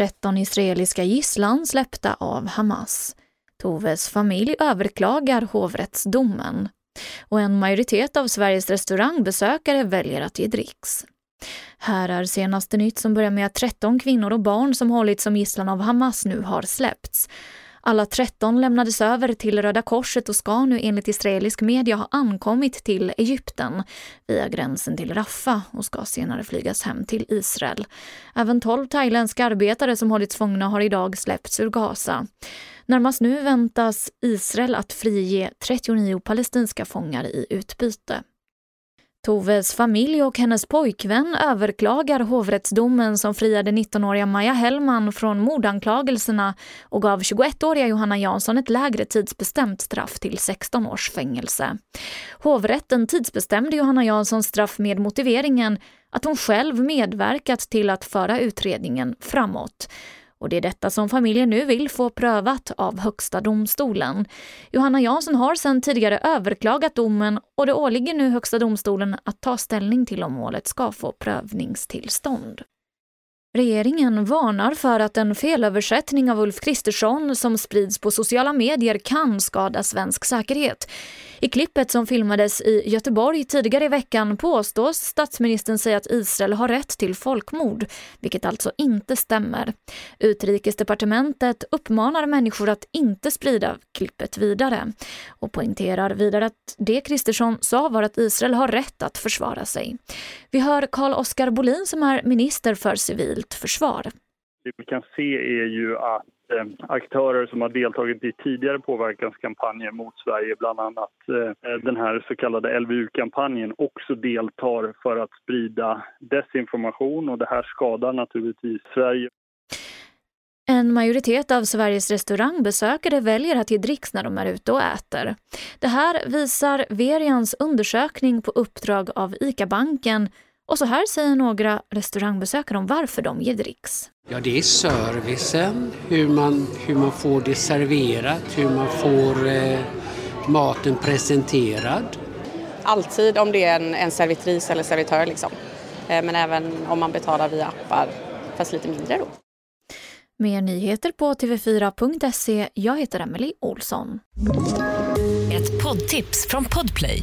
13 israeliska gisslan släppta av Hamas. Toves familj överklagar hovrättsdomen och en majoritet av Sveriges restaurangbesökare väljer att ge dricks. Här är senaste nytt som börjar med att 13 kvinnor och barn som hållits som gisslan av Hamas nu har släppts. Alla 13 lämnades över till Röda Korset och ska nu enligt israelisk media ha ankommit till Egypten via gränsen till Rafah och ska senare flygas hem till Israel. Även 12 thailändska arbetare som hållits fångna har idag släppts ur Gaza. Närmast nu väntas Israel att frige 39 palestinska fångar i utbyte. Toves familj och hennes pojkvän överklagar hovrättsdomen som friade 19-åriga Maja Hellman från mordanklagelserna och gav 21-åriga Johanna Jansson ett lägre tidsbestämt straff till 16 års fängelse. Hovrätten tidsbestämde Johanna Janssons straff med motiveringen att hon själv medverkat till att föra utredningen framåt. Och det är detta som familjen nu vill få prövat av Högsta domstolen. Johanna Jansson har sedan tidigare överklagat domen och det åligger nu Högsta domstolen att ta ställning till om målet ska få prövningstillstånd. Regeringen varnar för att en felöversättning av Ulf Kristersson som sprids på sociala medier kan skada svensk säkerhet. I klippet som filmades i Göteborg tidigare i veckan påstås statsministern säga att Israel har rätt till folkmord, vilket alltså inte stämmer. Utrikesdepartementet uppmanar människor att inte sprida klippet vidare och poängterar vidare att det Kristersson sa var att Israel har rätt att försvara sig. Vi hör Carl Oskar Bolin som är minister för civilt försvar. Det vi kan se är ju att Eh, aktörer som har deltagit i tidigare påverkanskampanjer mot Sverige, bland annat eh, eh, den här så kallade LVU-kampanjen, också deltar för att sprida desinformation och det här skadar naturligtvis Sverige. En majoritet av Sveriges restaurangbesökare väljer att ge dricks när de är ute och äter. Det här visar Verians undersökning på uppdrag av ICA-banken och så här säger några restaurangbesökare om varför de ger dricks. Ja, det är servicen, hur man, hur man får det serverat, hur man får eh, maten presenterad. Alltid om det är en, en servitris eller servitör liksom. Eh, men även om man betalar via appar, fast lite mindre då. Mer nyheter på tv4.se. Jag heter Emily Olsson. Ett poddtips från Podplay.